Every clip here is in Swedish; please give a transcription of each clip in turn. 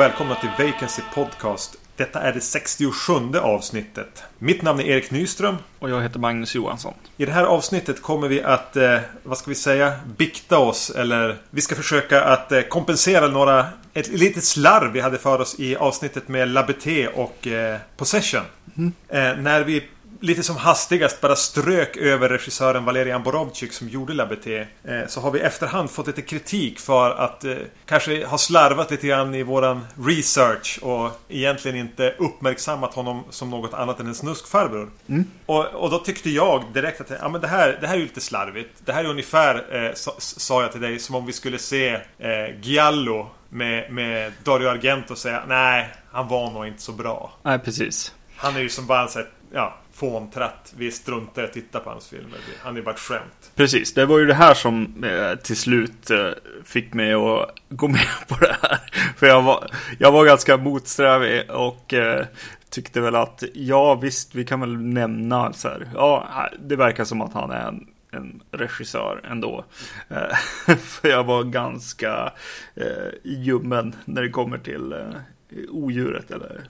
Och välkomna till Vacancy Podcast. Detta är det 67 avsnittet. Mitt namn är Erik Nyström. Och jag heter Magnus Johansson. I det här avsnittet kommer vi att, eh, vad ska vi säga, bikta oss. Eller vi ska försöka att eh, kompensera några, ett litet slarv vi hade för oss i avsnittet med Labete och eh, Possession. Mm. Eh, när vi lite som hastigast bara strök över regissören Valerian Borovcik som gjorde Labete. Eh, så har vi efterhand fått lite kritik för att eh, kanske ha slarvat lite grann i våran research och egentligen inte uppmärksammat honom som något annat än en snuskfarbror. Mm. Och, och då tyckte jag direkt att ja, men det, här, det här är ju lite slarvigt. Det här är ungefär, eh, sa, sa jag till dig, som om vi skulle se eh, Giallo med, med Dario Argento och säga nej, han var nog inte så bra. Nej, precis. Han är ju som bara en ja, fåntratt. Vi struntar i att titta på hans filmer. Han är bara ett skämt. Precis, det var ju det här som eh, till slut eh, fick mig att gå med på det här. För jag var, jag var ganska motsträvig och eh, tyckte väl att ja visst, vi kan väl nämna så här. Ja, det verkar som att han är en en regissör ändå. Eh, för jag var ganska eh, ljummen när det kommer till eh, odjuret eller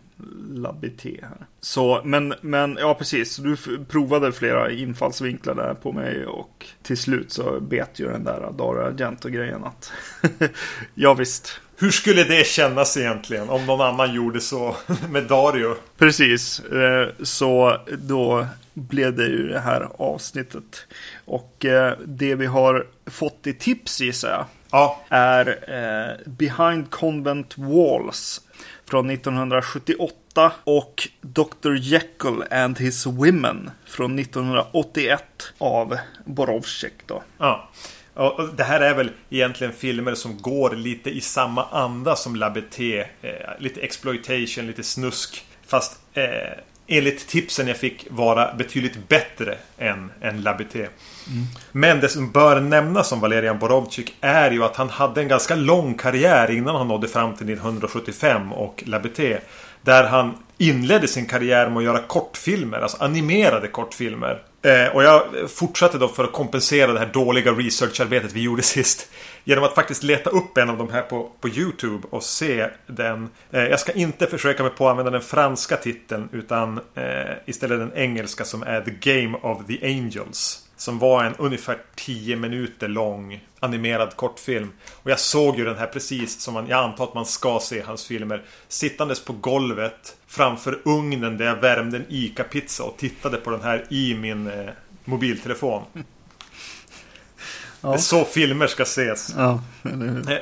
labité här. Så, men, men ja precis, du provade flera infallsvinklar där på mig och till slut så bet ju den där Dario Argento-grejen att ja visst. Hur skulle det kännas egentligen om någon annan gjorde så med Dario? Precis, eh, så då blev det ju det här avsnittet. Och eh, det vi har fått i tips gissar jag. Ja. Är eh, Behind Convent Walls från 1978 och Dr. Jekyll and His Women från 1981 av Borowczyk. då. Ja. Och det här är väl egentligen filmer som går lite i samma anda som Labeté. Eh, lite exploitation, lite snusk. Fast eh, enligt tipsen jag fick vara betydligt bättre än, än Labité. Mm. Men det som bör nämnas om Valerian Borovcik är ju att han hade en ganska lång karriär innan han nådde fram till 1975 och Labité. Där han inledde sin karriär med att göra kortfilmer, alltså animerade kortfilmer. Eh, och jag fortsatte då för att kompensera det här dåliga researcharbetet vi gjorde sist. Genom att faktiskt leta upp en av de här på, på YouTube och se den. Eh, jag ska inte försöka mig på att använda den franska titeln utan eh, istället den engelska som är The Game of the Angels. Som var en ungefär 10 minuter lång animerad kortfilm. Och jag såg ju den här precis som man, jag antar att man ska se hans filmer. Sittandes på golvet framför ugnen där jag värmde en ICA-pizza och tittade på den här i min eh, mobiltelefon. Ja. Det är så filmer ska ses. Ja,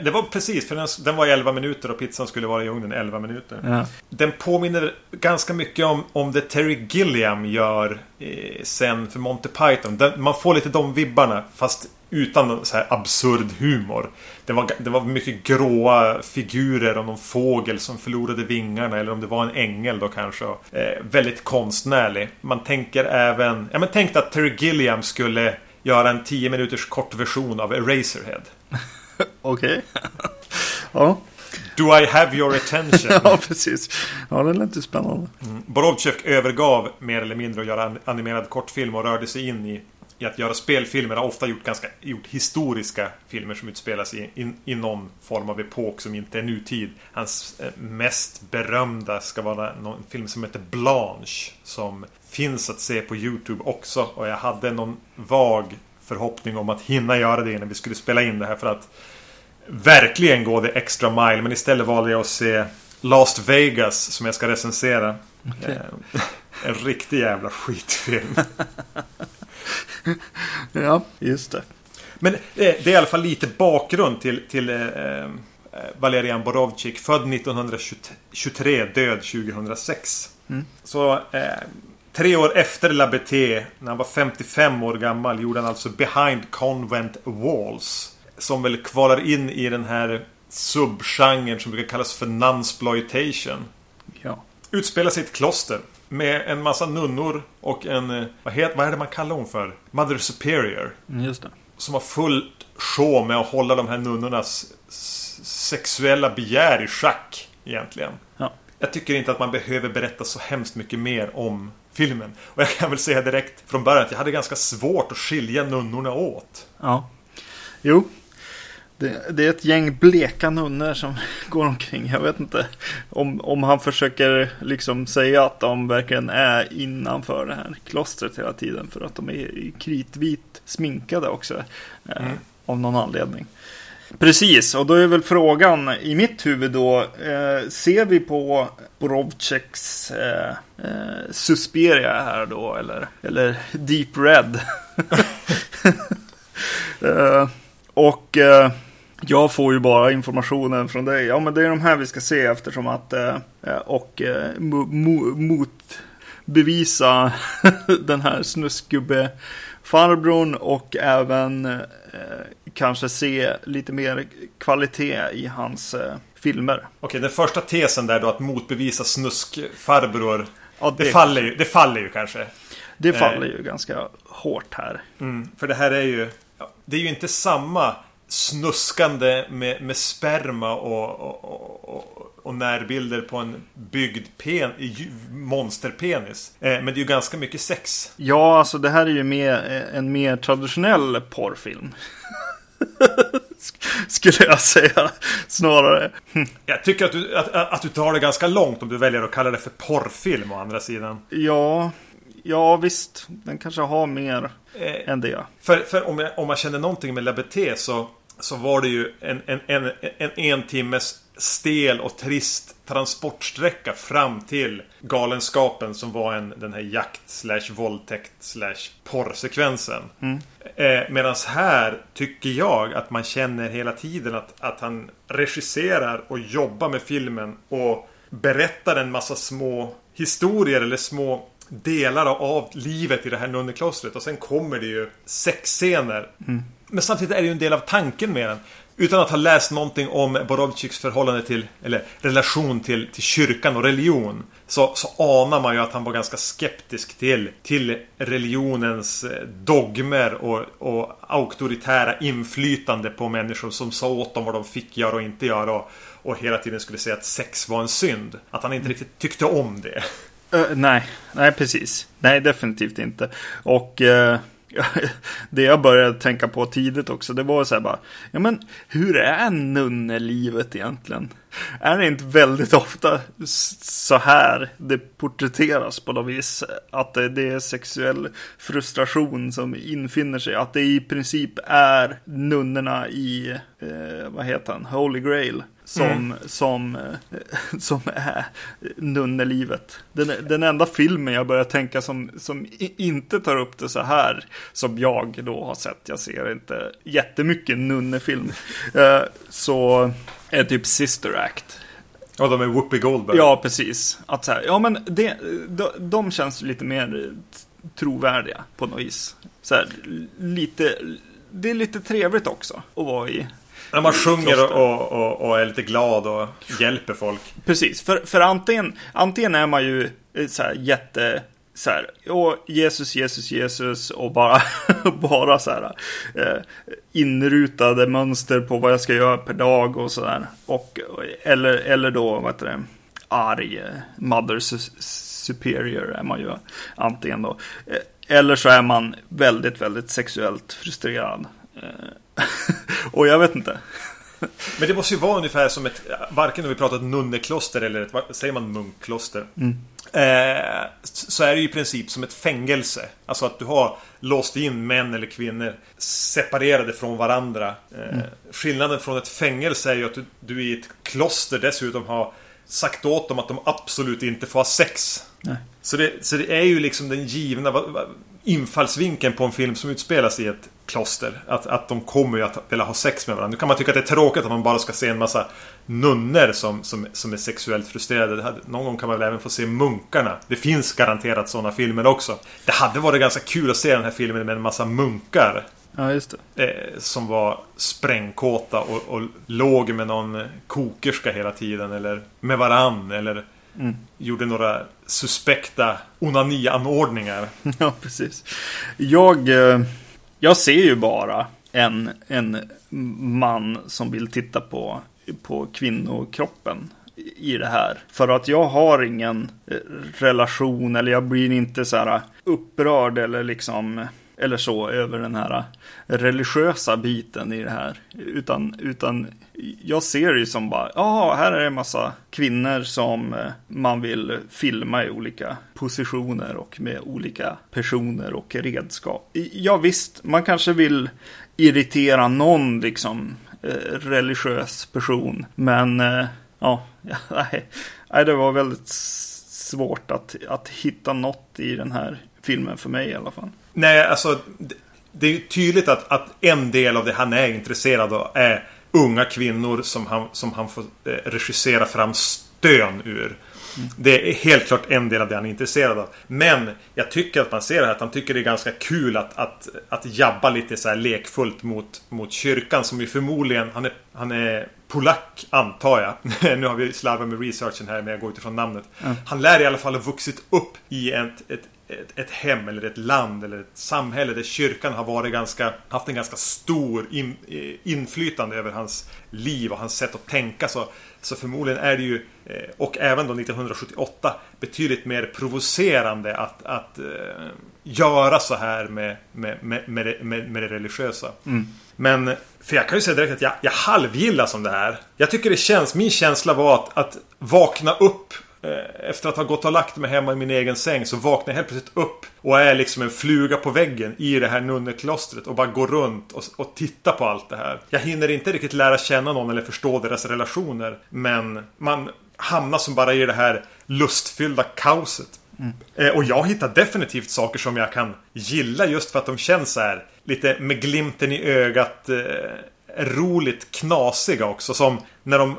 det var precis, för den, den var 11 minuter och pizzan skulle vara i ugnen 11 minuter. Ja. Den påminner ganska mycket om, om det Terry Gilliam gör eh, sen för Monty Python. Den, man får lite de vibbarna fast utan så här absurd humor. Det var, det var mycket gråa figurer om någon fågel som förlorade vingarna eller om det var en ängel då kanske. Eh, väldigt konstnärlig. Man tänker även... Ja men tänk att Terry Gilliam skulle göra en 10 minuters kort version av Eraserhead. Okej. ja. Do I have your attention? ja, precis. Ja, det lät spännande. Mm. Borovcek övergav mer eller mindre att göra en animerad kortfilm och rörde sig in i, i att göra spelfilmer. Har ofta gjort ganska gjort historiska filmer som utspelas i, i, i någon form av epok som inte är nutid. Hans eh, mest berömda ska vara en film som heter Blanche. Som finns att se på Youtube också. Och jag hade någon vag förhoppning om att hinna göra det innan vi skulle spela in det här för att verkligen gå det extra mile. Men istället valde jag att se Last Vegas som jag ska recensera. Okay. Eh, en riktig jävla skitfilm. ja, just det. Men det är i alla fall lite bakgrund till, till eh, eh Valerian Borovcik. Född 1923, död 2006. Mm. Så eh, Tre år efter Labete, när han var 55 år gammal, gjorde han alltså Behind Convent Walls. Som väl kvalar in i den här subgenren som brukar kallas för nunsploitation. Ja. Utspelar sig i ett kloster. Med en massa nunnor och en... Eh, vad, heter, vad är det man kallar hon för? Mother Superior. Mm, just det. Som har fullt sjå med att hålla de här nunnornas sexuella begär i schack. Egentligen. Ja. Jag tycker inte att man behöver berätta så hemskt mycket mer om filmen. Och jag kan väl säga direkt från början att jag hade ganska svårt att skilja nunnorna åt. Ja. Jo. Det, det, är ett gäng bleka nunnor som går omkring. Jag vet inte om, om han försöker liksom säga att de verkligen är innanför det här klostret hela tiden. För att de är kritvit sminkade också. Eh, mm. Av någon anledning. Precis, och då är väl frågan i mitt huvud då. Eh, ser vi på Borovcheks eh, eh, Susperia här då? Eller, eller Deep Red? eh, och eh, jag får ju bara informationen från dig. Ja, men det är de här vi ska se eftersom att eh, eh och eh, motbevisa den här snuskgubbe farbrorn och även kanske se lite mer kvalitet i hans filmer. Okej, den första tesen där då att motbevisa snuskfarbror. Ja, det, det, faller ju, det faller ju kanske. Det faller ju ganska hårt här. Mm, för det här är ju Det är ju inte samma snuskande med, med sperma och, och, och, och, närbilder på en byggd pen, monsterpenis. Eh, men det är ju ganska mycket sex. Ja, alltså det här är ju mer, en mer traditionell porrfilm. Skulle jag säga snarare. Jag tycker att du, att, att du tar det ganska långt om du väljer att kalla det för porrfilm å andra sidan. Ja, ja visst. Den kanske har mer eh, än det. För, för om, jag, om man känner någonting med LaBeté så, så var det ju en, en, en, en, en timmes stel och trist transportsträcka fram till galenskapen som var en, den här jakt slash våldtäkt slash porrsekvensen. Mm. Eh, Medan här tycker jag att man känner hela tiden att, att han regisserar och jobbar med filmen och berättar en massa små historier eller små delar av livet i det här nunneklostret. Och sen kommer det ju sexscener. Mm. Men samtidigt är det ju en del av tanken med den. Utan att ha läst någonting om Borovciks förhållande till, eller relation till, till kyrkan och religion. Så, så anar man ju att han var ganska skeptisk till, till religionens eh, dogmer och, och auktoritära inflytande på människor som sa åt dem vad de fick göra och inte göra. Och, och hela tiden skulle säga att sex var en synd. Att han inte riktigt tyckte om det. Uh, nej, nej precis. Nej, definitivt inte. Och... Uh det jag började tänka på tidigt också, det var så här bara, ja men hur är nunnelivet egentligen? Är det inte väldigt ofta så här det porträtteras på något vis? Att det är sexuell frustration som infinner sig, att det i princip är nunnorna i, eh, vad heter han, Holy Grail som, mm. som, eh, som är nunnelivet. Den, den enda filmen jag börjar tänka som, som inte tar upp det så här som jag då har sett. Jag ser inte jättemycket nunnefilm. Eh, så är typ Sister Act. Ja, de är Whoopi Goldberg. Ja, precis. Att så här, ja, men det, de, de känns lite mer trovärdiga på något vis. Så här, lite, det är lite trevligt också att vara i när man sjunger och, och, och, är lite glad och hjälper folk. Precis, för, för antingen, antingen är man ju eh, så här jätte så här, och Jesus, Jesus, Jesus och bara, bara så här eh, inrutade mönster på vad jag ska göra per dag och så där. Och, eller, eller då, vad heter det, arg, eh, mother superior är man ju antingen då. Eller så är man väldigt, väldigt sexuellt frustrerad. och jag vet inte. Men det måste ju vara ungefär som ett, varken när vi pratar ett nunnekloster eller ett, säger man munkkloster. Mm. Eh, så är det ju i princip som ett fängelse. Alltså att du har låst in män eller kvinnor separerade från varandra. Eh, mm. Skillnaden från ett fängelse är ju att du, du i ett kloster dessutom har sagt åt dem att de absolut inte får ha sex. Så det, så det är ju liksom den givna infallsvinkeln på en film som utspelas i ett kloster. Att, att de kommer ju att vilja ha sex med varandra. Nu kan man tycka att det är tråkigt att man bara ska se en massa nunnor som, som, som är sexuellt frustrerade. Någon gång kan man väl även få se munkarna. Det finns garanterat sådana filmer också. Det hade varit ganska kul att se den här filmen med en massa munkar. Ja, just det. Eh, som var sprängkåta och, och låg med någon kokerska hela tiden. Eller med varann. Eller mm. gjorde några suspekta onanianordningar. Ja, precis. Jag... Eh jag ser ju bara en, en man som vill titta på, på kvinnokroppen i det här. För att jag har ingen eh, relation eller jag blir inte så här eh, upprörd eller liksom eller så över den här religiösa biten i det här. Utan, utan jag ser det ju som bara, ja, här är det en massa kvinnor som eh, man vill filma i olika positioner och med olika personer och redskap. Ja visst, man kanske vill irritera någon liksom eh, religiös person, men eh, ja, nej, det var väldigt svårt att, att hitta något i den här filmen för mig i alla fall. Nej, alltså det är tydligt att, att en del av det han är intresserad av är unga kvinnor som han, som han får eh, regissera fram stön ur. Det är helt klart en del av det han är intresserad av. Men jag tycker att man ser här att han tycker det är ganska kul att, att, att jabba lite så här lekfullt mot, mot kyrkan som ju förmodligen, han är, han är polack antar jag. nu har vi slarvat med researchen här men jag går utifrån namnet. Mm. Han lär i alla fall ha vuxit upp i ett, ett ett, ett, hem eller ett land eller ett samhälle där kyrkan har varit ganska, haft en ganska stor in, eh, inflytande över hans liv och hans sätt att tänka. Så, så förmodligen är det ju, eh, och även då 1978, betydligt mer provocerande att, att uh, göra så här med, med, med, med, det, med, med det religiösa. Mm. Men, för jag kan ju säga direkt att jag, jag halvgillar som det här. Jag tycker det känns, min känsla var att, att vakna upp Eh, efter att ha gått och lagt mig hemma i min egen säng så vaknar jag helt plötsligt upp och är liksom en fluga på väggen i det här nunneklostret och bara går runt och, och tittar på allt det här. Jag hinner inte riktigt lära känna någon eller förstå deras relationer. Men man hamnar som bara i det här lustfyllda kaoset. Mm. Eh, och jag hittar definitivt saker som jag kan gilla just för att de känns så här lite med glimten i ögat eh, roligt knasiga också. Som när de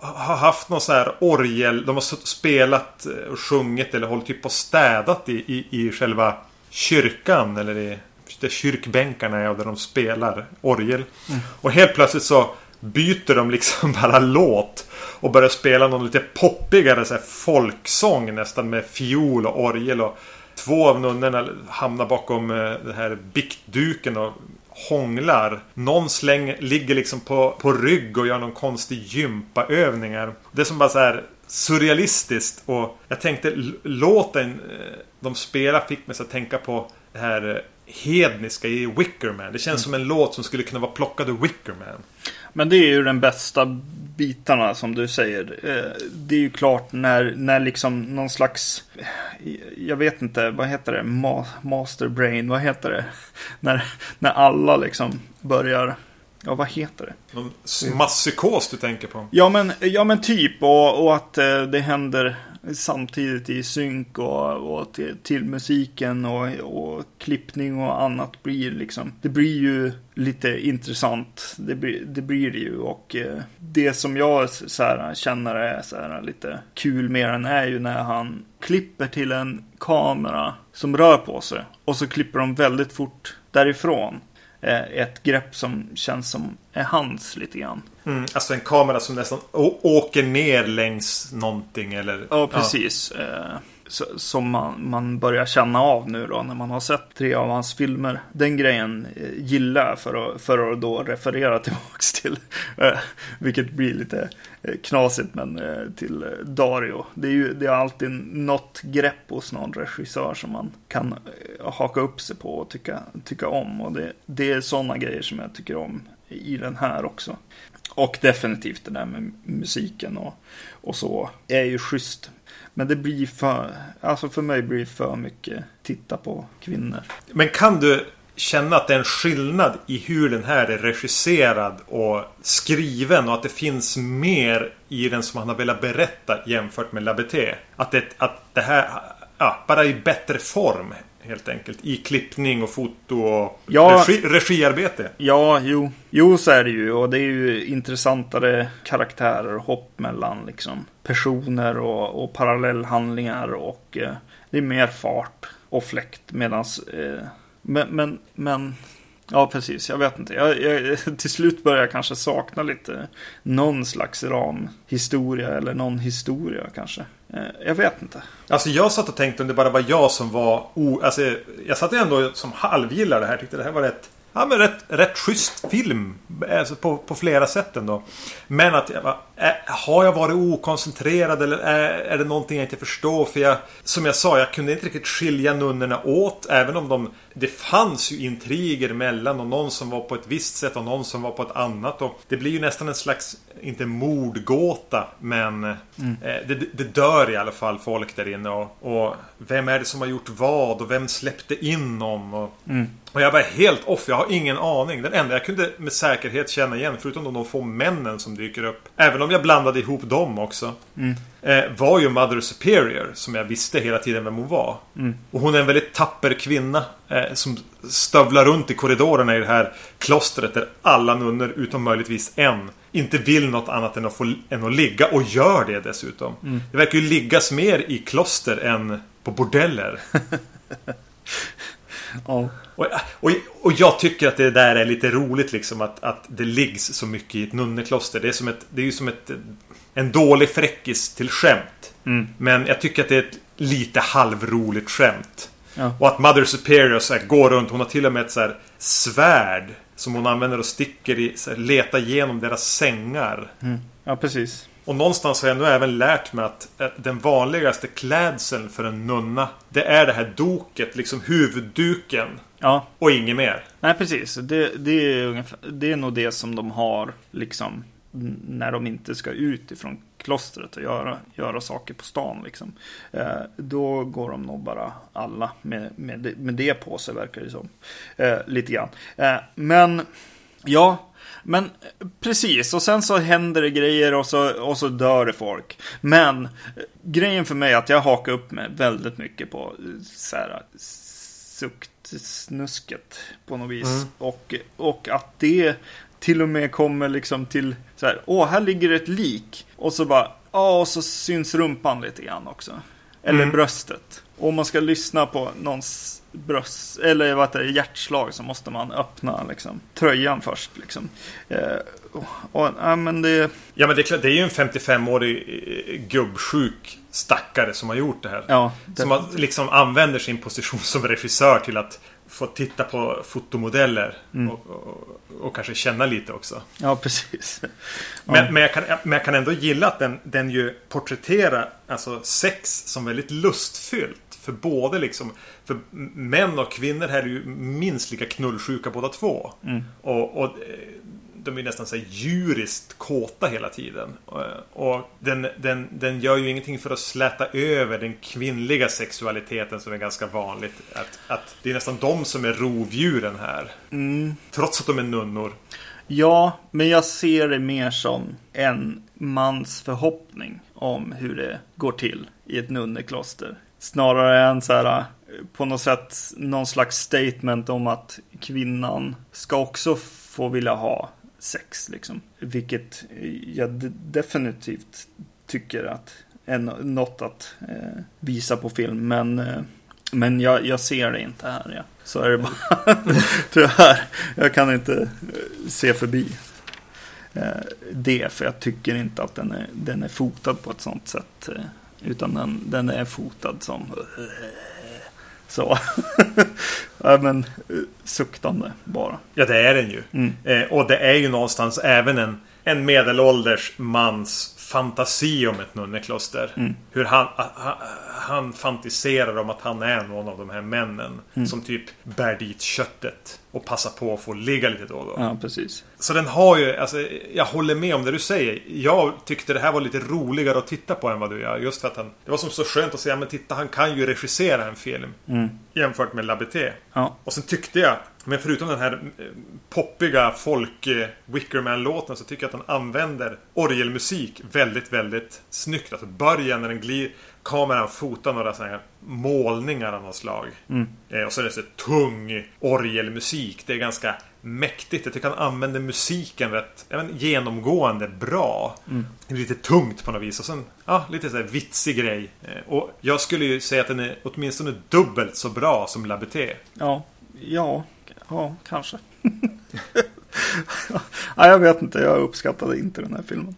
har haft någon sån här orgel. De har spelat och sjungit eller hållit typ på städat i, i, i själva kyrkan. Eller i där kyrkbänkarna är och där de spelar orgel. Mm. Och helt plötsligt så byter de liksom bara låt. Och börjar spela någon lite poppigare så här folksång nästan med fiol och orgel. Och två av nunnorna hamnar bakom eh, den här biktduken och hånglar. Någon släng ligger liksom på, på rygg och gör någon konstig gympaövningar. Det är som bara så här surrealistiskt och jag tänkte låten eh, de spelar fick mig att tänka på det här eh, hedniska i Wickerman. Det känns mm. som en låt som skulle kunna vara plockad ur Wickerman. Men det är ju den bästa bitarna som du säger. Eh, det är ju klart när, när liksom någon slags, jag vet inte, vad heter det, Ma masterbrain, vad heter det? När, när alla liksom börjar Ja, vad heter det? Någon masspsykos du tänker på? Ja, men, ja, men typ. Och, och att eh, det händer samtidigt i synk och, och till, till, musiken och, och klippning och annat blir liksom. Det blir ju lite intressant. Det blir det, blir det ju och eh, det som jag så här, känner är så här, lite kul med den är ju när han klipper till en kamera som rör på sig och så klipper de väldigt fort därifrån. Eh, ett grepp som känns som är hans lite grann. Mm, alltså en kamera som nästan åker ner längs någonting eller? Ja, precis. Ja. Som man, man börjar känna av nu då när man har sett tre av hans filmer. Den grejen eh, gillar jag för att, för att då referera tillbaks till. Eh, vilket blir lite eh, knasigt men till Dario. Det är ju det är alltid något grepp hos någon regissör som man kan haka upp sig på och tycka, tycka om. Och det, det är sådana grejer som jag tycker om i den här också. Och definitivt det där med musiken och, och så är ju schysst. Men det blir för, alltså för mig blir det för mycket titta på kvinnor. Men kan du känna att det är en skillnad i hur den här är regisserad och skriven och att det finns mer i den som han har velat berätta jämfört med Labeté? Att det, att det här, ja, bara i bättre form helt enkelt. I klippning och foto och ja, regi, regiarbete. Ja, jo. Jo, så är det ju. Och det är ju intressantare karaktärer och hopp mellan liksom, personer och, och parallellhandlingar. Och eh, det är mer fart och fläkt. Medans, eh, men, men, men Ja, precis. Jag vet inte. Jag, jag, till slut börjar jag kanske sakna lite någon slags ramhistoria eller någon historia kanske. Eh, jag vet inte. Alltså jag satt och tänkte om det bara var jag som var o... Alltså, jag satt ändå som halvgillar det här. Tyckte det här var rätt... Ja men rätt, rätt schysst film. Alltså på, på flera sätt ändå. Men att jag Har jag varit okoncentrerad eller är, är det någonting jag inte förstår? För jag... Som jag sa, jag kunde inte riktigt skilja nunnorna åt. Även om de det fanns ju intriger mellan och någon som var på ett visst sätt och någon som var på ett annat. Och det blir ju nästan en slags, inte mordgåta, men mm. eh, det, det, dör i alla fall folk där inne. Och, och, vem är det som har gjort vad och vem släppte in någon? Och, mm. och jag var helt off, jag har ingen aning. Den enda jag kunde med säkerhet känna igen, förutom de få männen som dyker upp. Även om jag blandade ihop dem också. Mm eh, var ju Mother Superior som jag visste hela tiden vem hon var. Mm. Och hon är en väldigt tapper kvinna eh, som stövlar runt i korridorerna i det här klostret där alla nunnor utom möjligtvis en inte vill något annat än att, få, än att ligga och gör det dessutom. Mm. Det verkar ju liggas mer i kloster än på bordeller. oh. och, och, och, jag tycker att det där är lite roligt liksom att, att det liggs så mycket i ett nunnekloster. Det är, som ett, det är ju som ett en dålig fräckis till skämt. Mm. Men jag tycker att det är ett lite halvroligt skämt. Ja. Och att Mother Superior så här, går runt. Hon har till och med ett så här, svärd. Som hon använder och sticker i. Så här, letar igenom deras sängar. Mm. Ja, precis. Och någonstans har jag nu även lärt mig att den vanligaste klädseln för en nunna Det är det här doket, liksom huvudduken. Ja. Och inget mer. Nej, precis. Det, det, är ungefär, det är nog det som de har liksom när de inte ska ut ifrån klostret och göra, göra saker på stan. Liksom. Eh, då går de nog bara alla med, med, med det på sig verkar det som. Eh, lite grann. Eh, men ja, men precis, och sen så händer det grejer och så, och så dör det folk. Men grejen för mig är att jag hakar upp mig väldigt mycket på så här, suktsnusket på något vis. Mm. Och, och att det till och med kommer liksom till så här, åh, här ligger ett lik. Och så bara, ja, och så syns rumpan lite grann också. Eller mm. bröstet. Och om man ska lyssna på någons bröst, eller vad det, hjärtslag så måste man öppna liksom, tröjan först. Liksom. Eh, och, och, ja, men det... ja, men det är klart, det är ju en 55-årig eh, gubbsjuk stackare som har gjort det här. Ja, det... Som har, liksom använder sin position som regissör till att få titta på fotomodeller mm. och, och, och, kanske känna lite också. Ja, precis. Ja. Men, men, jag kan, men jag kan ändå gilla att den, den ju porträtterar alltså sex som väldigt lustfyllt. För både liksom För män och kvinnor här är ju minst lika knullsjuka båda två. Mm. Och, och de är nästan så här djuriskt kåta hela tiden. Och den, den, den gör ju ingenting för att släta över den kvinnliga sexualiteten som är ganska vanligt. Att, att det är nästan de som är rovdjuren här. Mm. Trots att de är nunnor. Ja, men jag ser det mer som en mans förhoppning om hur det går till i ett nunnekloster. Snarare än så här på något sätt någon slags statement om att kvinnan ska också få vilja ha sex. Liksom. Vilket jag definitivt tycker att är något att eh, visa på film. Men, eh, men jag, jag, ser det inte här. Ja. Så är det bara. Tyvärr. Jag kan inte eh, se förbi eh, det. För jag tycker inte att den är, den är fotad på ett sånt sätt. Eh, utan den, den är fotad som så. ja, men eh, suktande bara. Ja, det är den ju. Mm. Eh, och det är ju någonstans även en, en medelålders mans fantasi om ett nunnekloster. Mm. Hur han, han, han fantiserar om att han är någon av de här männen. Mm. Som typ bär dit köttet. Och passar på att få ligga lite då och då. Ja, precis. Så den har ju, alltså, jag håller med om det du säger. Jag tyckte det här var lite roligare att titta på än vad du gör. Just för att han, det var som så skönt att säga, men titta han kan ju regissera en film. Mm. Jämfört med Labité. Ja. Och sen tyckte jag, men förutom den här eh, poppiga folk eh, Wickerman-låten så tycker jag att han använder orgelmusik väldigt, väldigt snyggt. Alltså början när den glider kameran fotar några sådana här målningar av något slag. Mm. Eh, och så är det så tung orgelmusik. Det är ganska mäktigt. Jag tycker han använder musiken rätt vet, genomgående bra. Mm. Lite tungt på något vis. Och sen ja, lite så här vitsig grej. Eh, och jag skulle ju säga att den är åtminstone dubbelt så bra som Labité. Ja, ja, ja, kanske. ja, jag vet inte, jag uppskattade inte den här filmen.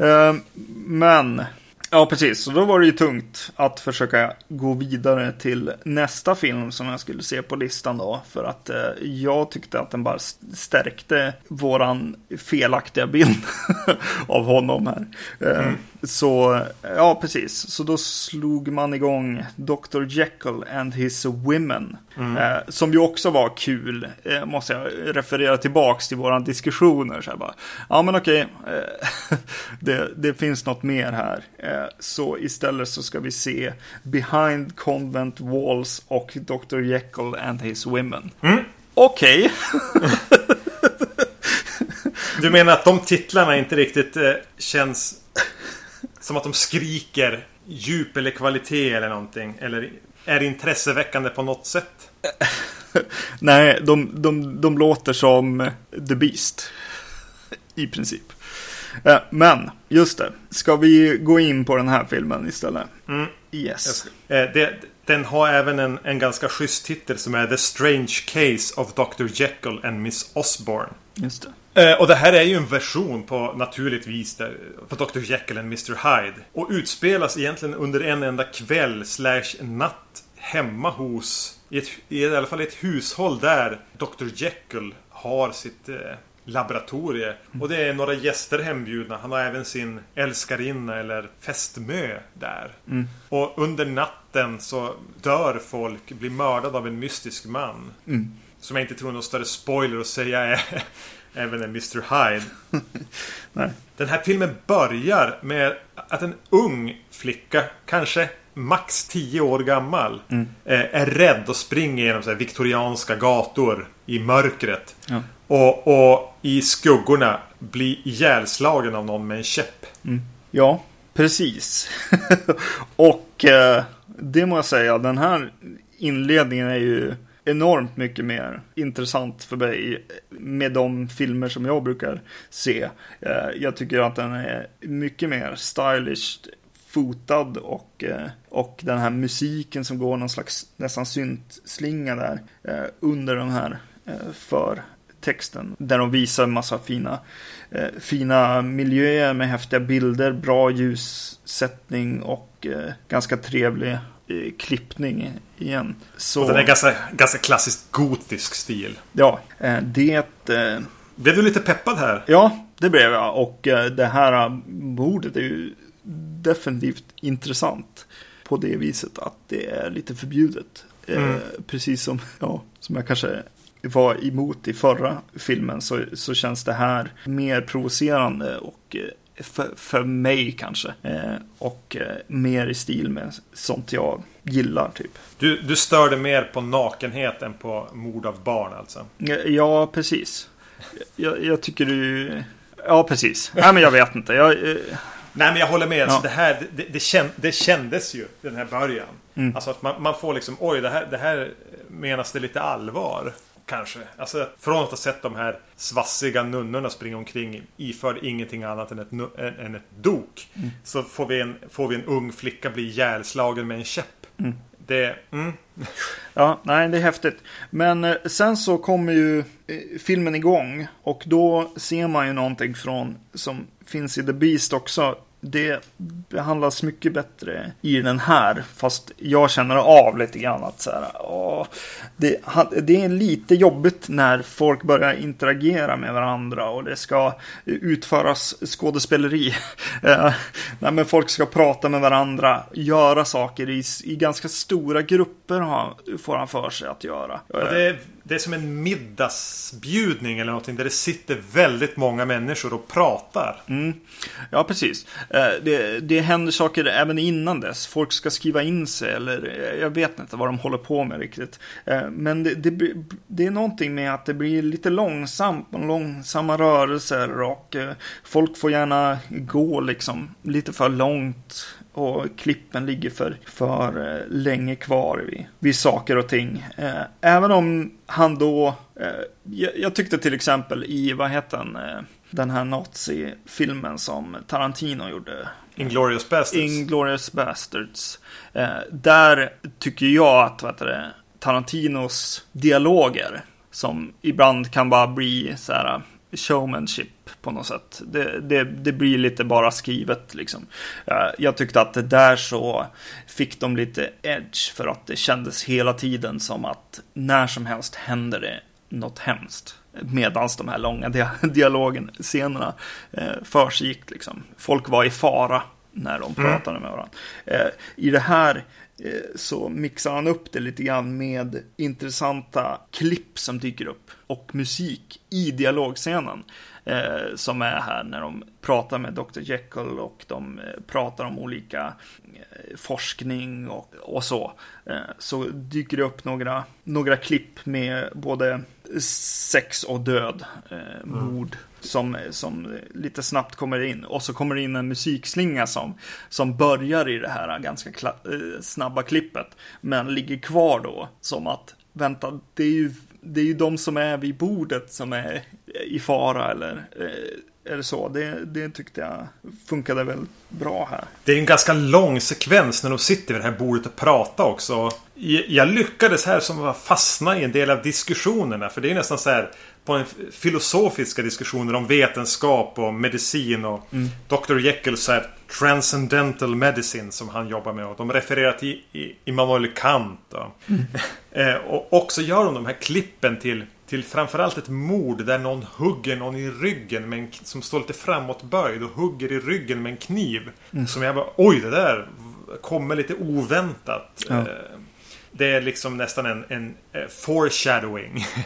Uh, men Ja, precis. Så då var det ju tungt att försöka gå vidare till nästa film som jag skulle se på listan då. För att eh, jag tyckte att den bara stärkte våran felaktiga bild av honom här. Eh, mm. Så, ja precis. Så då slog man igång Dr. Jekyll and his women. Mm. Eh, som ju också var kul, eh, måste jag referera tillbaks till våran diskussioner. Så bara, ja men okej, eh, det, det, finns något mer här. Eh, så istället så ska vi se Behind Convent Walls och Dr. Jekyll and his women. Mm. Okej. Okay. du menar att de titlarna inte riktigt eh, känns som att de skriker djup eller kvalitet eller någonting? Eller är intresseväckande på något sätt? Nej, de, de, de låter som The Beast. I princip. Eh, men, just det. Ska vi gå in på den här filmen istället? Mm. Yes. Eh, det, den har även en, en ganska schysst titel som är The Strange Case of Dr. Jekyll and Miss Osborne. Just det. Eh, och det här är ju en version på naturligtvis på Dr. Jekyll and Mr. Hyde. Och utspelas egentligen under en enda kväll slash natt hemma hos i, ett, i alla fall ett hushåll där Dr. Jekyll har sitt eh, laboratorie. Mm. Och det är några gäster hembjudna. Han har även sin älskarinna eller fästmö där. Mm. Och under natten så dör folk, blir mördade av en mystisk man. Mm. Som jag inte tror någon större spoiler att säga är även en Mr. Hyde. Den här filmen börjar med att en ung flicka, kanske max 10 år gammal, mm. Är rädd och springer genom så viktorianska gator i mörkret. Ja. Och, och, i skuggorna blir ihjälslagen av någon med en käpp. Mm. Ja, precis. och eh, det må jag säga, den här inledningen är ju enormt mycket mer intressant för mig med de filmer som jag brukar se. Eh, jag tycker att den är mycket mer stylish fotad och, eh, och den här musiken som går någon slags nästan syntslinga där eh, under den här för texten. Där de visar en massa fina, fina miljöer med häftiga bilder, bra ljussättning och ganska trevlig klippning igen. Så... Och den är ganska, ganska klassiskt gotisk stil. Ja, eh, det... Eh, blev du lite peppad här? Ja, det blev jag. Och eh, det här bordet är ju definitivt intressant. På det viset att det är lite förbjudet. Mm. Precis som, ja, som jag kanske var emot i förra filmen så, så känns det här mer provocerande och för, för mig kanske. Eh, och eh, mer i stil med sånt jag gillar typ. Du, du störde mer på nakenhet än på mord av barn alltså? Ja, precis. Jag, jag tycker du... Ja, precis. Nej, men jag vet inte. Jag, eh... Nej, men jag håller med. Alltså, ja. det, här, det, det, känd, det kändes ju den här början. Mm. Alltså att man, man, får liksom, oj, det här, det här menas det lite allvar. Kanske. Alltså från att ha sett de här svassiga nunnorna springa omkring iförd ingenting annat än ett, än ett dok. Mm. Så får vi, en, får vi en ung flicka bli ihjälslagen med en käpp. Mm. Det... Mm. Ja, nej, det är häftigt. Men eh, sen så kommer ju eh, filmen igång. Och då ser man ju någonting från som finns i The Beast också det behandlas mycket bättre i den här. Fast jag känner av lite grann att så här, åh, det, det, är lite jobbigt när folk börjar interagera med varandra och det ska utföras skådespeleri. Eh, nej, men folk ska prata med varandra, göra saker i, i ganska stora grupper har, får han för sig att göra. Ja, det, är, det är som en middagsbjudning eller någonting där det sitter väldigt många människor och pratar. Mm. Ja, precis. Eh, det, det händer saker även innan dess. Folk ska skriva in sig eller eh, jag vet inte vad de håller på med riktigt. Eh, men det, det, det är någonting med att det blir lite långsamt och långsamma rörelser och folk får gärna gå liksom lite för långt och klippen ligger för, för länge kvar vid, vid saker och ting. Även om han då, jag, jag tyckte till exempel i, vad heter han, den här nazi-filmen som Tarantino gjorde. Inglourious Bastards. Inglourious Bastards. Eh, där tycker jag att vad det, Tarantinos dialoger som ibland kan bara bli så här showmanship på något sätt. Det, det, det blir lite bara skrivet liksom. Jag tyckte att det där så fick de lite edge för att det kändes hela tiden som att när som helst händer det något hemskt. Medans de här långa dialogen, scenerna eh, försiggick liksom. Folk var i fara när de mm. pratade mm. med varandra. Eh, I det här Eh, så mixar han upp det lite grann med intressanta klipp som dyker upp och musik i dialogscenen eh, som är här när de pratar med Dr. Jekyll och de eh, pratar om olika eh, forskning och, och så. Eh, så dyker det upp några, några klipp med både sex och död, eh, mm som, som lite snabbt kommer in. Och så kommer det in en musikslinga som, som börjar i det här ganska eh, snabba klippet. Men ligger kvar då som att vänta, det är ju det är ju de som är vid bordet som är i fara eller, eh, eller så. Det, det tyckte jag funkade väl bra här. Det är en ganska lång sekvens när de sitter vid det här bordet och pratar också. Jag lyckades här som att fastna i en del av diskussionerna. För det är nästan så här på en filosofiska diskussioner om vetenskap och medicin och mm. Dr. Jekyll så här Transcendental Medicine som han jobbar med. Och de refererar till Immanuel Kant. Och, mm. Eh, och också gör de de här klippen till till framförallt ett mord där någon hugger någon i ryggen med en, som står lite framåtböjd och hugger i ryggen med en kniv. Mm. Som jag bara, oj det där kommer lite oväntat. Ja. Eh, det är liksom nästan en, en eh, foreshadowing.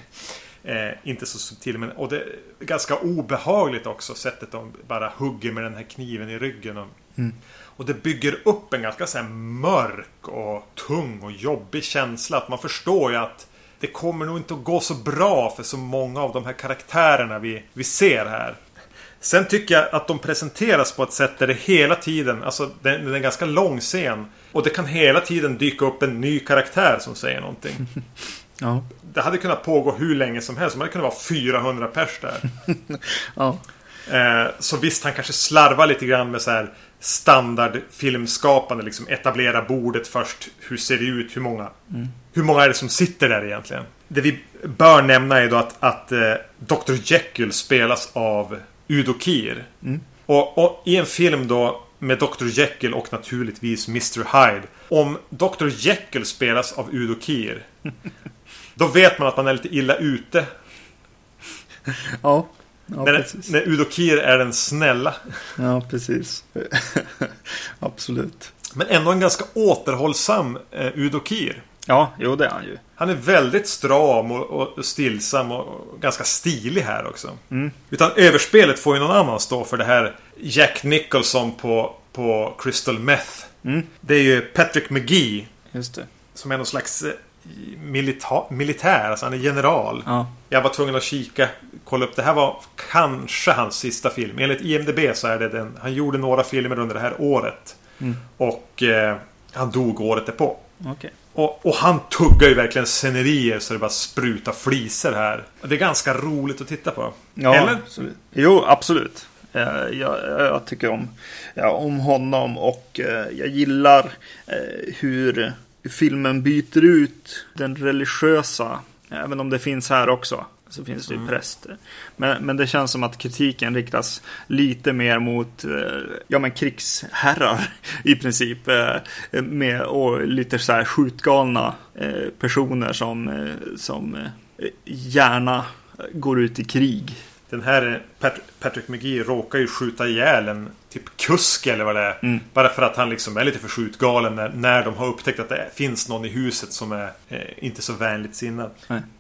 Eh, inte så subtil men och det är ganska obehagligt också sättet de bara hugger med den här kniven i ryggen. Och, mm. och det bygger upp en ganska så här mörk och tung och jobbig känsla. Att man förstår ju att det kommer nog inte att gå så bra för så många av de här karaktärerna vi, vi ser här. Sen tycker jag att de presenteras på ett sätt där det hela tiden, alltså det är en ganska lång scen. Och det kan hela tiden dyka upp en ny karaktär som säger någonting. Ja. Det hade kunnat pågå hur länge som helst. Det hade kunnat vara 400 pers där. ja. Eh, så visst, han kanske slarvar lite grann med så här standardfilmskapande. Liksom etablera bordet först. Hur ser det ut? Hur många? Mm. Hur många är det som sitter där egentligen? Det vi bör nämna är då att, att eh, Dr. Jekyll spelas av Udo Kier. Mm. Och, och, i en film då med Dr. Jekyll och naturligtvis Mr. Hyde. Om Dr. Jekyll spelas av Udo Kier Då vet man att man är lite illa ute. Ja. ja när, när Udo Kier är den snälla. Ja, precis. Absolut. Men ändå en ganska återhållsam eh, Udo Kier. Ja, jo det är han ju. Han är väldigt stram och, och stillsam och ganska stilig här också. Mm. Utan överspelet får ju någon annan stå för det här Jack Nicholson på, på Crystal Meth. Mm. Det är ju Patrick McGee. Just det. Som är någon slags eh, milita militär, alltså han är general. Ja. Jag var tvungen att kika, kolla upp. Det här var kanske hans sista film. Enligt IMDB så är det den. Han gjorde några filmer under det här året. Mm. Och eh, han dog året därpå. Okay. Och, och, han tuggar ju verkligen scenerier så det bara sprutar fliser här. Det är ganska roligt att titta på. Ja, Eller? Absolut. Jo, absolut. Eh, jag, jag, tycker om, ja, om honom och eh, jag gillar eh, hur filmen byter ut den religiösa, även om det finns här också, så finns det ju mm. präster. Men, men det känns som att kritiken riktas lite mer mot eh, ja, men krigsherrar i princip. Eh, med, och lite så här skjutgalna eh, personer som, som gärna går ut i krig. Den här Patrick McGee råkar ju skjuta ihjäl en typ kusk eller vad det är. Mm. Bara för att han liksom är lite för skjutgalen när, när de har upptäckt att det finns någon i huset som är eh, inte så vänligt sinnad.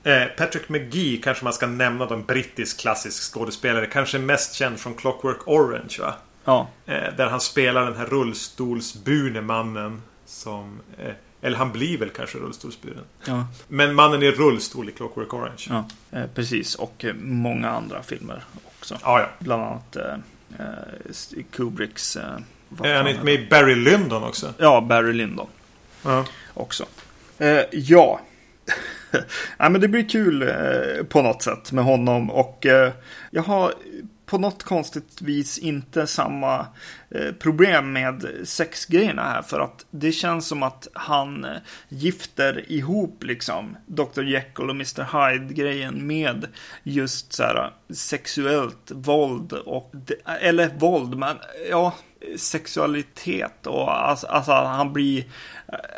Eh, Patrick McGee kanske man ska nämna då en brittisk klassisk skådespelare. Kanske mest känd från Clockwork Orange va? Ja. Eh, där han spelar den här rullstolsburne mannen som eh, eller han blir väl kanske rullstolsburen. Ja. Men mannen i rullstol i Clockwork Orange. Ja, eh, precis. Och eh, många andra filmer också. Ja, ja. Bland annat eh, Kubricks... Är han inte med i Barry Lyndon också? Ja, Barry Lyndon. Ja. Också. Ja. ja, men det blir kul eh, på något sätt med honom. Och jag har på något konstigt vis inte samma eh, problem med sexgrejerna här. För att det känns som att han eh, gifter ihop liksom Dr. Jekyll och Mr. Hyde-grejen med just så här eh, sexuellt våld och, eller våld, men ja, sexualitet och alltså, alltså han blir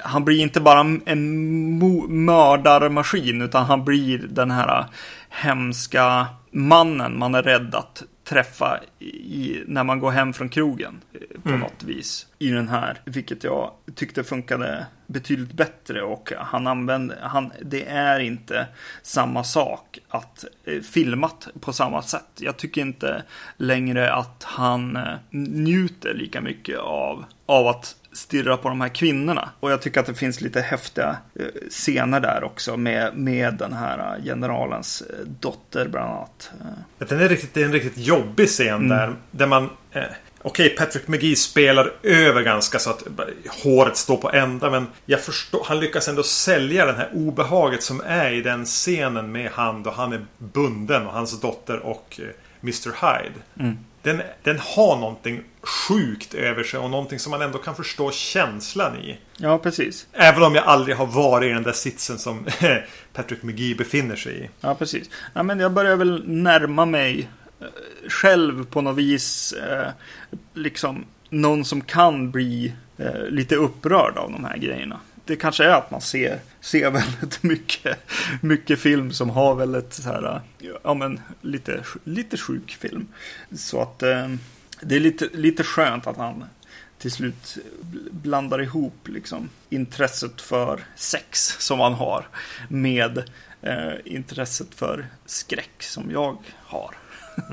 han blir inte bara en mördarmaskin utan han blir den här hemska mannen man är rädd att träffa i, när man går hem från krogen eh, på mm. något vis i den här, vilket jag tyckte funkade betydligt bättre och han använde, han, det är inte samma sak att eh, filmat på samma sätt. Jag tycker inte längre att han eh, njuter lika mycket av, av att stirra på de här kvinnorna. Och jag tycker att det finns lite häftiga eh, scener där också med, med den här eh, generalens eh, dotter bland annat. Den är riktigt, det är en riktigt jobbig scen mm. där. Där man... Eh, Okej, okay, Patrick McGee spelar över ganska så att håret står på ända. Men jag förstår, han lyckas ändå sälja det här obehaget som är i den scenen med han då han är bunden och hans dotter och Mr Hyde. Mm den, den har någonting sjukt över sig och någonting som man ändå kan förstå känslan i. Ja, precis. Även om jag aldrig har varit i den där sitsen som Patrick McGee befinner sig i. Ja, precis. Ja, men jag börjar väl närma mig eh, själv på något vis. Eh, liksom någon som kan bli eh, lite upprörd av de här grejerna det kanske är att man ser, ser väldigt mycket, mycket film som har väldigt så här, ja men lite, lite sjuk film. Så att eh, det är lite, lite skönt att han till slut blandar ihop liksom intresset för sex som han har med eh, intresset för skräck som jag har.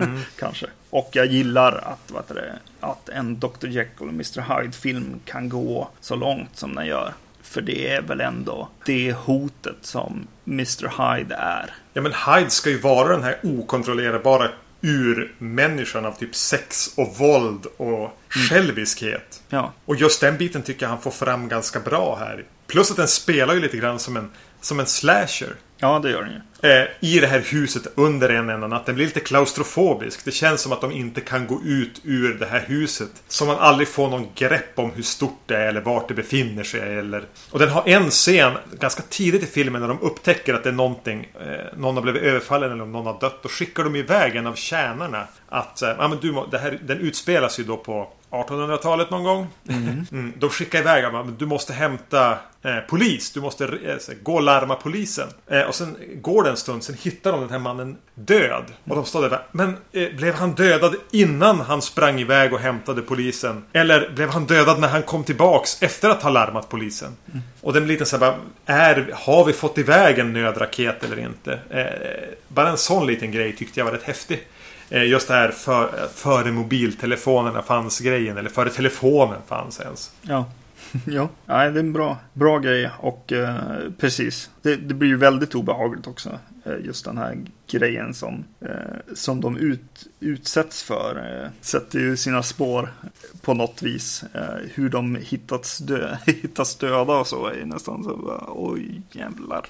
Mm. Kanske. Och jag gillar att, vad det, att en Dr. Jekyll och Mr. Hyde-film kan gå så långt som den gör. För det är väl ändå det hotet som Mr Hyde är. Ja men Hyde ska ju vara den här okontrollerbara urmänniskan av typ sex och våld och mm. själviskhet. Ja. Och just den biten tycker jag han får fram ganska bra här. Plus att den spelar ju lite grann som en, som en slasher. Ja, det gör den ju. Eh, I det här huset under en enda natt. Den blir lite klaustrofobisk. Det känns som att de inte kan gå ut ur det här huset. Som man aldrig får någon grepp om hur stort det är eller vart det befinner sig. Eller... Och den har en scen ganska tidigt i filmen när de upptäcker att det är någonting. Eh, någon har blivit överfallen eller om någon har dött. Då skickar de iväg en av tjänarna. Att eh, ja, men du, det här, den utspelas ju då på 1800-talet någon gång. Mm. Mm, de skickar iväg honom. Du måste hämta eh, polis. Du måste eh, gå och larma polisen. Eh, och sen går det en stund. Sen hittar de den här mannen död. Och de står där. Men eh, blev han dödad innan han sprang iväg och hämtade polisen? Eller blev han dödad när han kom tillbaks efter att ha larmat polisen? Mm. Och den blir lite så här, är, har vi fått iväg en nödraket eller inte? Eh, bara en sån liten grej tyckte jag var rätt häftig. Eh, just det här för, före mobiltelefonerna fanns grejen. Eller före telefonen fanns ens. Ja. ja, Nej, det är en bra, bra grej och eh, precis. Det, det, blir ju väldigt obehagligt också. Eh, just den här grejen som, eh, som de ut, utsätts för. Eh, sätter ju sina spår på något vis. Eh, hur de hittats, dö, hittats döda och så är nästan så. Oj jävlar.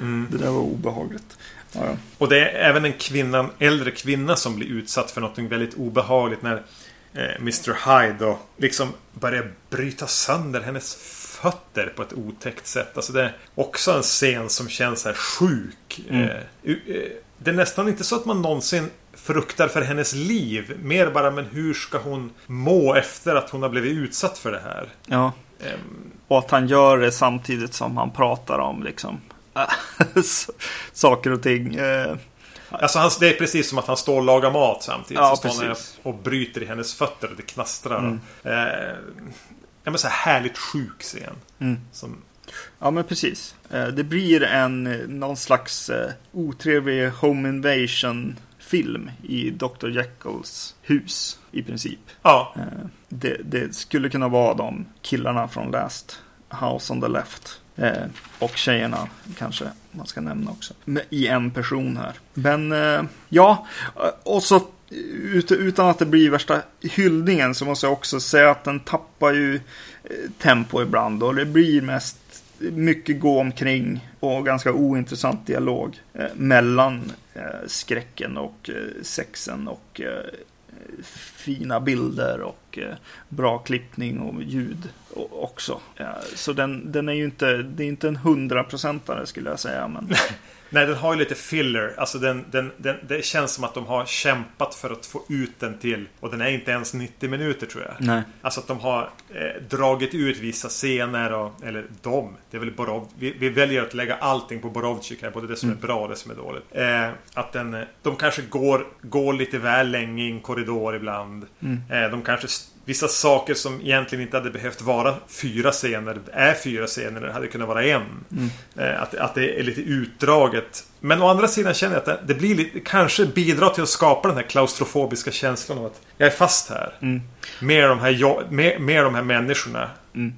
Mm. Det där var obehagligt. Ja. Och det är även en kvinna, en äldre kvinna som blir utsatt för något väldigt obehagligt när eh, Mr Hyde då liksom börjar bryta sönder hennes fötter på ett otäckt sätt. Alltså det är också en scen som känns här sjuk. Mm. Eh, eh, det är nästan inte så att man någonsin fruktar för hennes liv. Mer bara, men hur ska hon må efter att hon har blivit utsatt för det här? Ja. Um, och att han gör det samtidigt som han pratar om liksom saker och ting. Eh, alltså han, det är precis som att han står och lagar mat samtidigt. Ja, så står han och bryter i hennes fötter och det knastrar. Mm. Eh, ja, men så här härligt sjuk scen. Mm. Som... Ja men precis. Eh, det blir en någon slags otrevlig home invasion film i Dr. Jekylls hus i princip. Ja. Det, det, skulle kunna vara de killarna från Last House on the Left. Eh, och tjejerna kanske man ska nämna också. I en person här. Men eh, ja, och så utan att det blir värsta hyllningen så måste jag också säga att den tappar ju eh, tempo ibland och det blir mest mycket gå omkring och ganska ointressant dialog eh, mellan eh, skräcken och eh, sexen och eh, fina bilder och eh, bra klippning och ljud också. Så den, den är ju inte, det är inte en hundraprocentare skulle jag säga. Men... Nej, den har ju lite filler. Alltså den, den, den, det känns som att de har kämpat för att få ut den till. Och den är inte ens 90 minuter tror jag. Nej. Alltså att de har eh, dragit ut vissa scener. Och, eller de. Det är väl Borov. Vi, vi väljer att lägga allting på Borovchik här. Både det som mm. är bra och det som är dåligt. Eh, att den, eh, de kanske går, går lite väl länge i en korridor ibland. Mm. Eh, de kanske Vissa saker som egentligen inte hade behövt vara fyra scener är fyra scener. Det hade kunnat vara en. Mm. Eh, att, att det är lite utdraget. Men å andra sidan känner jag att det, det blir lite, kanske bidrar till att skapa den här klaustrofobiska känslan av att jag är fast här. Mm. Med, de här med, med de här människorna. Mm.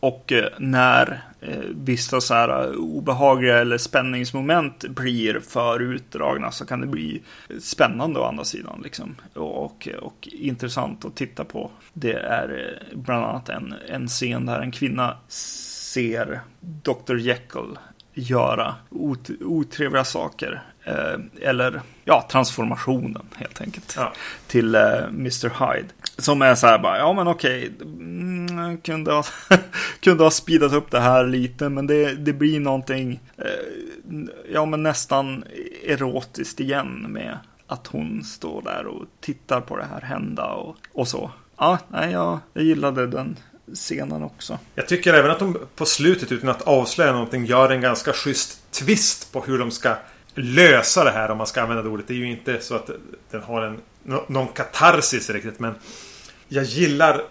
Och eh, när Eh, vissa så här eh, obehagliga eller spänningsmoment blir för utdragna så kan det bli spännande å andra sidan. Liksom. Och, och, och intressant att titta på. Det är eh, bland annat en, en scen där en kvinna ser Dr. Jekyll göra ot otrevliga saker. Eh, eller ja, transformationen helt enkelt. Ja. Till eh, Mr. Hyde. Som är så här bara, ja men okej. Mm, kunde, ha, kunde ha speedat upp det här lite. Men det, det blir någonting, eh, ja men nästan erotiskt igen med att hon står där och tittar på det här hända och, och så. Ja, nej, jag, jag gillade den scenen också. Jag tycker även att de på slutet utan att avslöja någonting gör en ganska schysst twist på hur de ska lösa det här om man ska använda det ordet. Det är ju inte så att den har en någon katarsis riktigt men jag gillar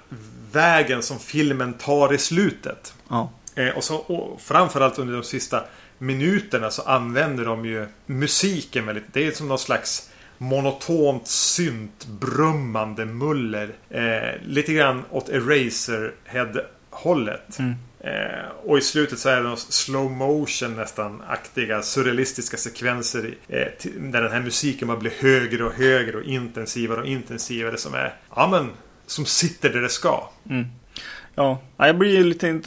vägen som filmen tar i slutet. Ja. Eh, och, så, och framförallt under de sista minuterna så använder de ju musiken väldigt. Det är som någon slags monotont syntbrummande muller. Eh, lite grann åt Eraserhead-hållet. Mm. Eh, och i slutet så är det slow motion nästan aktiga surrealistiska sekvenser eh, där den här musiken bara blir högre och högre och intensivare och intensivare som är ja men som sitter där det ska. Mm. Ja, jag blir ju lite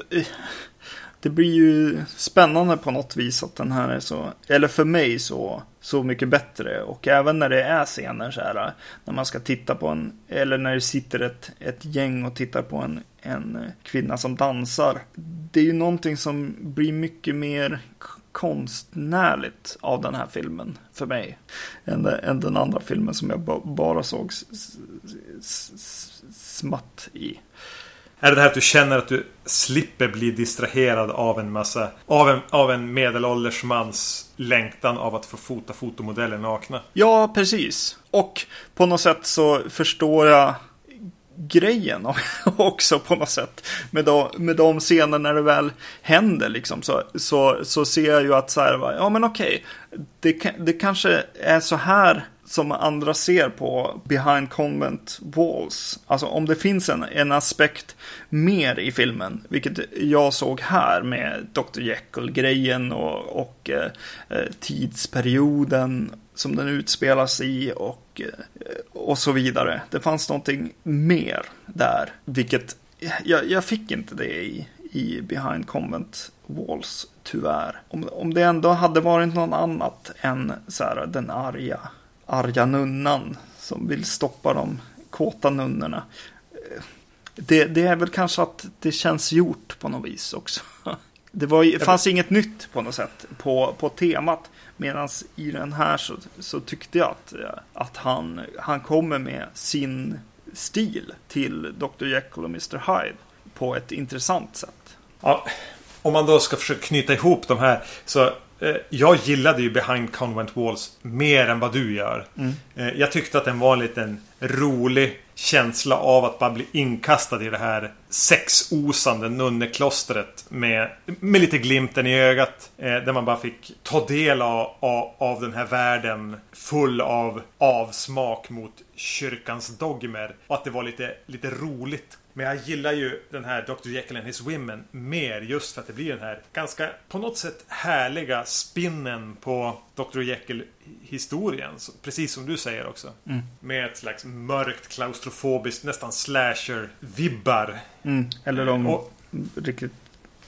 det blir ju spännande på något vis att den här är så, eller för mig så, så mycket bättre. Och även när det är scener så här, när man ska titta på en, eller när det sitter ett, ett gäng och tittar på en, en kvinna som dansar. Det är ju någonting som blir mycket mer konstnärligt av den här filmen för mig. Än, än den andra filmen som jag bara såg smatt i. Är det det här att du känner att du slipper bli distraherad av en massa Av en, av en medelålders mans längtan av att få fota fotomodeller nakna? Ja, precis. Och på något sätt så förstår jag grejen också på något sätt. Med de, med de scener när det väl händer liksom. Så, så, så ser jag ju att så här, ja men okej. Det, det kanske är så här som andra ser på behind convent walls. Alltså om det finns en, en aspekt mer i filmen, vilket jag såg här med Dr. Jekyll-grejen och, och eh, eh, tidsperioden som den utspelas i och, eh, och så vidare. Det fanns någonting mer där, vilket jag, jag fick inte det i, i Behind Convent Walls, tyvärr. Om, om det ändå hade varit något annat än så här, den arga arga nunnan som vill stoppa de kåta nunnorna. Det, det, är väl kanske att det känns gjort på något vis också. Det var, fanns inget nytt på något sätt på, på temat. Medan i den här så, så tyckte jag att, att han, han kommer med sin stil till Dr. Jekyll och Mr. Hyde på ett intressant sätt. Ja, om man då ska försöka knyta ihop de här så jag gillade ju Behind Convent Walls mer än vad du gör. Mm. Eh, jag tyckte att den var en liten rolig känsla av att bara bli inkastad i det här sexosande nunneklostret med, med lite glimten i ögat. Eh, där man bara fick ta del av, av, av den här världen full av avsmak mot kyrkans dogmer. Och att det var lite, lite roligt men jag gillar ju den här Dr. Jekyll and His Women mer just för att det blir den här ganska på något sätt härliga spinnen på Dr. Jekyll-historien. Precis som du säger också. Mm. Med ett slags mörkt, klaustrofobiskt, nästan slasher-vibbar. Mm. Eller de och, riktigt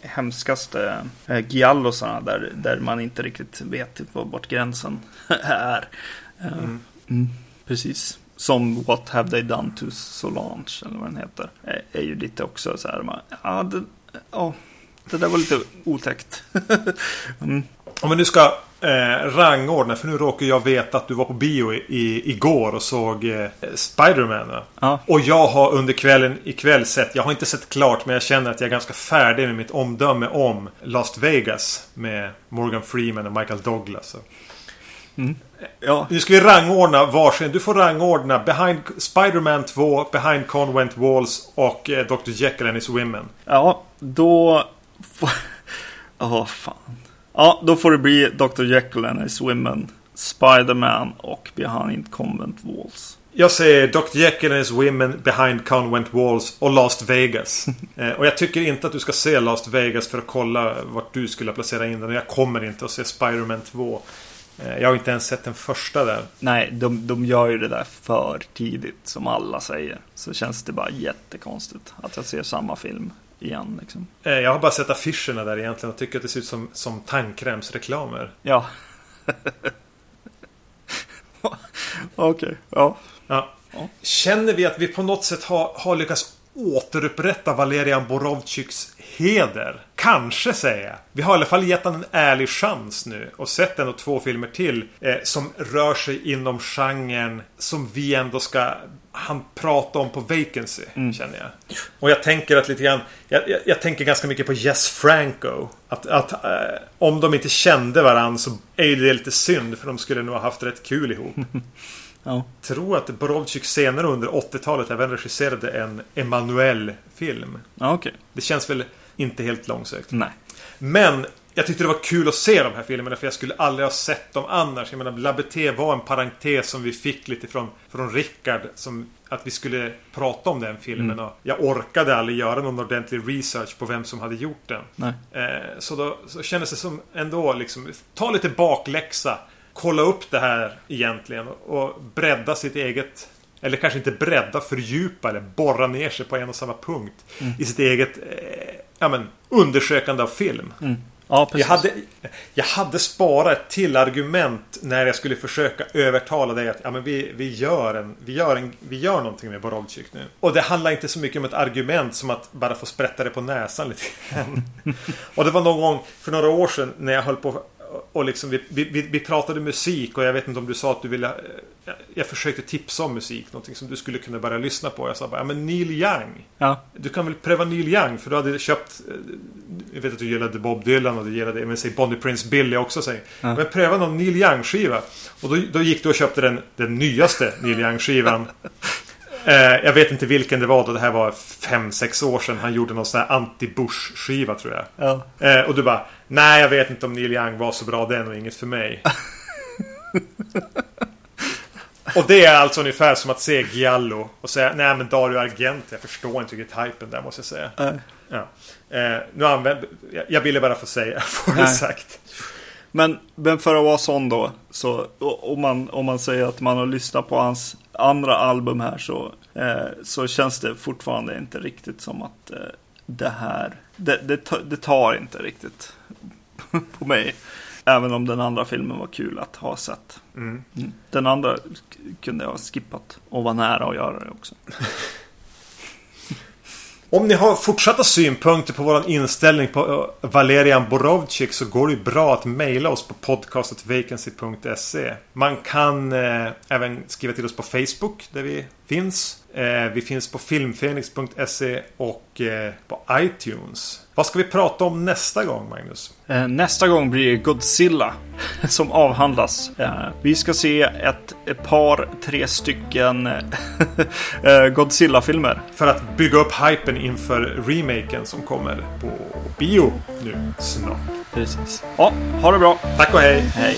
hemskaste eh, giallosarna där, där man inte riktigt vet vart gränsen är. Eh, mm. Mm, precis. Som What Have They Done To Solange, eller vad den heter. Är, är ju lite också så här, man, ja, det, ja, det där var lite otäckt. mm. Om vi nu ska eh, rangordna, för nu råkar jag veta att du var på bio i, i, igår och såg eh, Spiderman. Ja. Och jag har under kvällen ikväll sett, jag har inte sett klart men jag känner att jag är ganska färdig med mitt omdöme om Las Vegas med Morgan Freeman och Michael Douglas. Mm. Ja. Nu ska vi rangordna varsin. Du får rangordna Behind Spiderman 2, Behind Convent Walls och eh, Dr. Jekyll and His Women. Ja, då... Ja, oh, fan. Ja, då får det bli Dr. Jekyll and His Women, Spiderman och Behind Convent Walls. Jag säger Dr. Jekyll and His Women, Behind Convent Walls och Last Vegas. eh, och jag tycker inte att du ska se Last Vegas för att kolla vart du skulle placera in den. Jag kommer inte att se Spiderman 2. Eh, jag har inte ens sett den första där. Nej, de, de gör ju det där för tidigt som alla säger. Så känns det bara jättekonstigt att jag ser samma film igen. Liksom. Eh, jag har bara sett affischerna där egentligen och tycker att det ser ut som, som tandkrämsreklamer. Ja. Okej, okay. ja. ja. Känner vi att vi på något sätt har, har lyckats återupprätta Valerian Borovczyks heder. Kanske säger jag. Vi har i alla fall gett honom en ärlig chans nu. Och sett och två filmer till. Eh, som rör sig inom genren som vi ändå ska han prata om på Vacancy. Mm. Känner jag. Och jag tänker att lite grann. Jag, jag, jag tänker ganska mycket på Jess Franco. Att, att eh, om de inte kände varandra så är det lite synd. För de skulle nog ha haft rätt kul ihop. Ja. Tror att Borovczyk senare under 80-talet även regisserade en Emanuel-film. Ja, okay. Det känns väl inte helt långsökt. Nej. Men jag tyckte det var kul att se de här filmerna för jag skulle aldrig ha sett dem annars. Jag menar, Labete var en parentes som vi fick lite från, från Rickard. Som att vi skulle prata om den filmen. Mm. Och jag orkade aldrig göra någon ordentlig research på vem som hade gjort den. Eh, så då så kändes det som ändå liksom, ta lite bakläxa. Kolla upp det här egentligen och bredda sitt eget eller kanske inte bredda, fördjupa eller borra ner sig på en och samma punkt. Mm. I sitt eget eh, ja, men, undersökande av film. Mm. Ja, jag, hade, jag hade sparat ett till argument när jag skulle försöka övertala dig att ja, men vi, vi, gör en, vi, gör en, vi gör någonting med Borovczyk nu. Och det handlar inte så mycket om ett argument som att bara få sprätta det på näsan lite grann. och det var någon gång för några år sedan när jag höll på och liksom vi, vi, vi, pratade musik och jag vet inte om du sa att du ville jag, jag försökte tipsa om musik, någonting som du skulle kunna börja lyssna på. Jag sa bara, ja men Neil Young. Ja. Du kan väl pröva Neil Young för du hade köpt eh, Jag vet att du gillade Bob Dylan och du gillade, men säg Bonnie Prince Billy också säg. Ja. Men pröva någon Neil Young skiva. Och då, då gick du och köpte den, den nyaste Neil Young skivan. Eh, jag vet inte vilken det var då. Det här var 5-6 år sedan. Han gjorde någon sån här anti-Bush-skiva tror jag. Ja. Eh, och du bara Nej, jag vet inte om Neil Young var så bra. Det är nog inget för mig. och det är alltså ungefär som att se Giallo och säga Nej men Dario Argento. Jag förstår inte riktigt hypen där måste jag säga. Ja. Eh, nu använder jag ville bara få säga, få det sagt. Men, men för att vara sån då, så om man, om man säger att man har lyssnat på hans andra album här så, eh, så känns det fortfarande inte riktigt som att eh, det här, det, det, det tar inte riktigt på mig. Även om den andra filmen var kul att ha sett. Mm. mm. Den andra kunde jag ha skippat och var nära att göra det också. Om ni har fortsatta synpunkter på vår inställning på eh, Valerian Borovczyk så går det bra att mejla oss på podcastetvacancy.se. Man kan eh, även skriva till oss på Facebook där vi finns. Eh, vi finns på filmfenix.se och eh, på iTunes. Vad ska vi prata om nästa gång, Magnus? Eh, nästa gång blir Godzilla som avhandlas. Vi ska se ett, ett par, tre stycken Godzilla-filmer. För att bygga upp hypen inför remaken som kommer på bio nu snart. Precis. Ja, ha det bra. Tack och hej. Hej.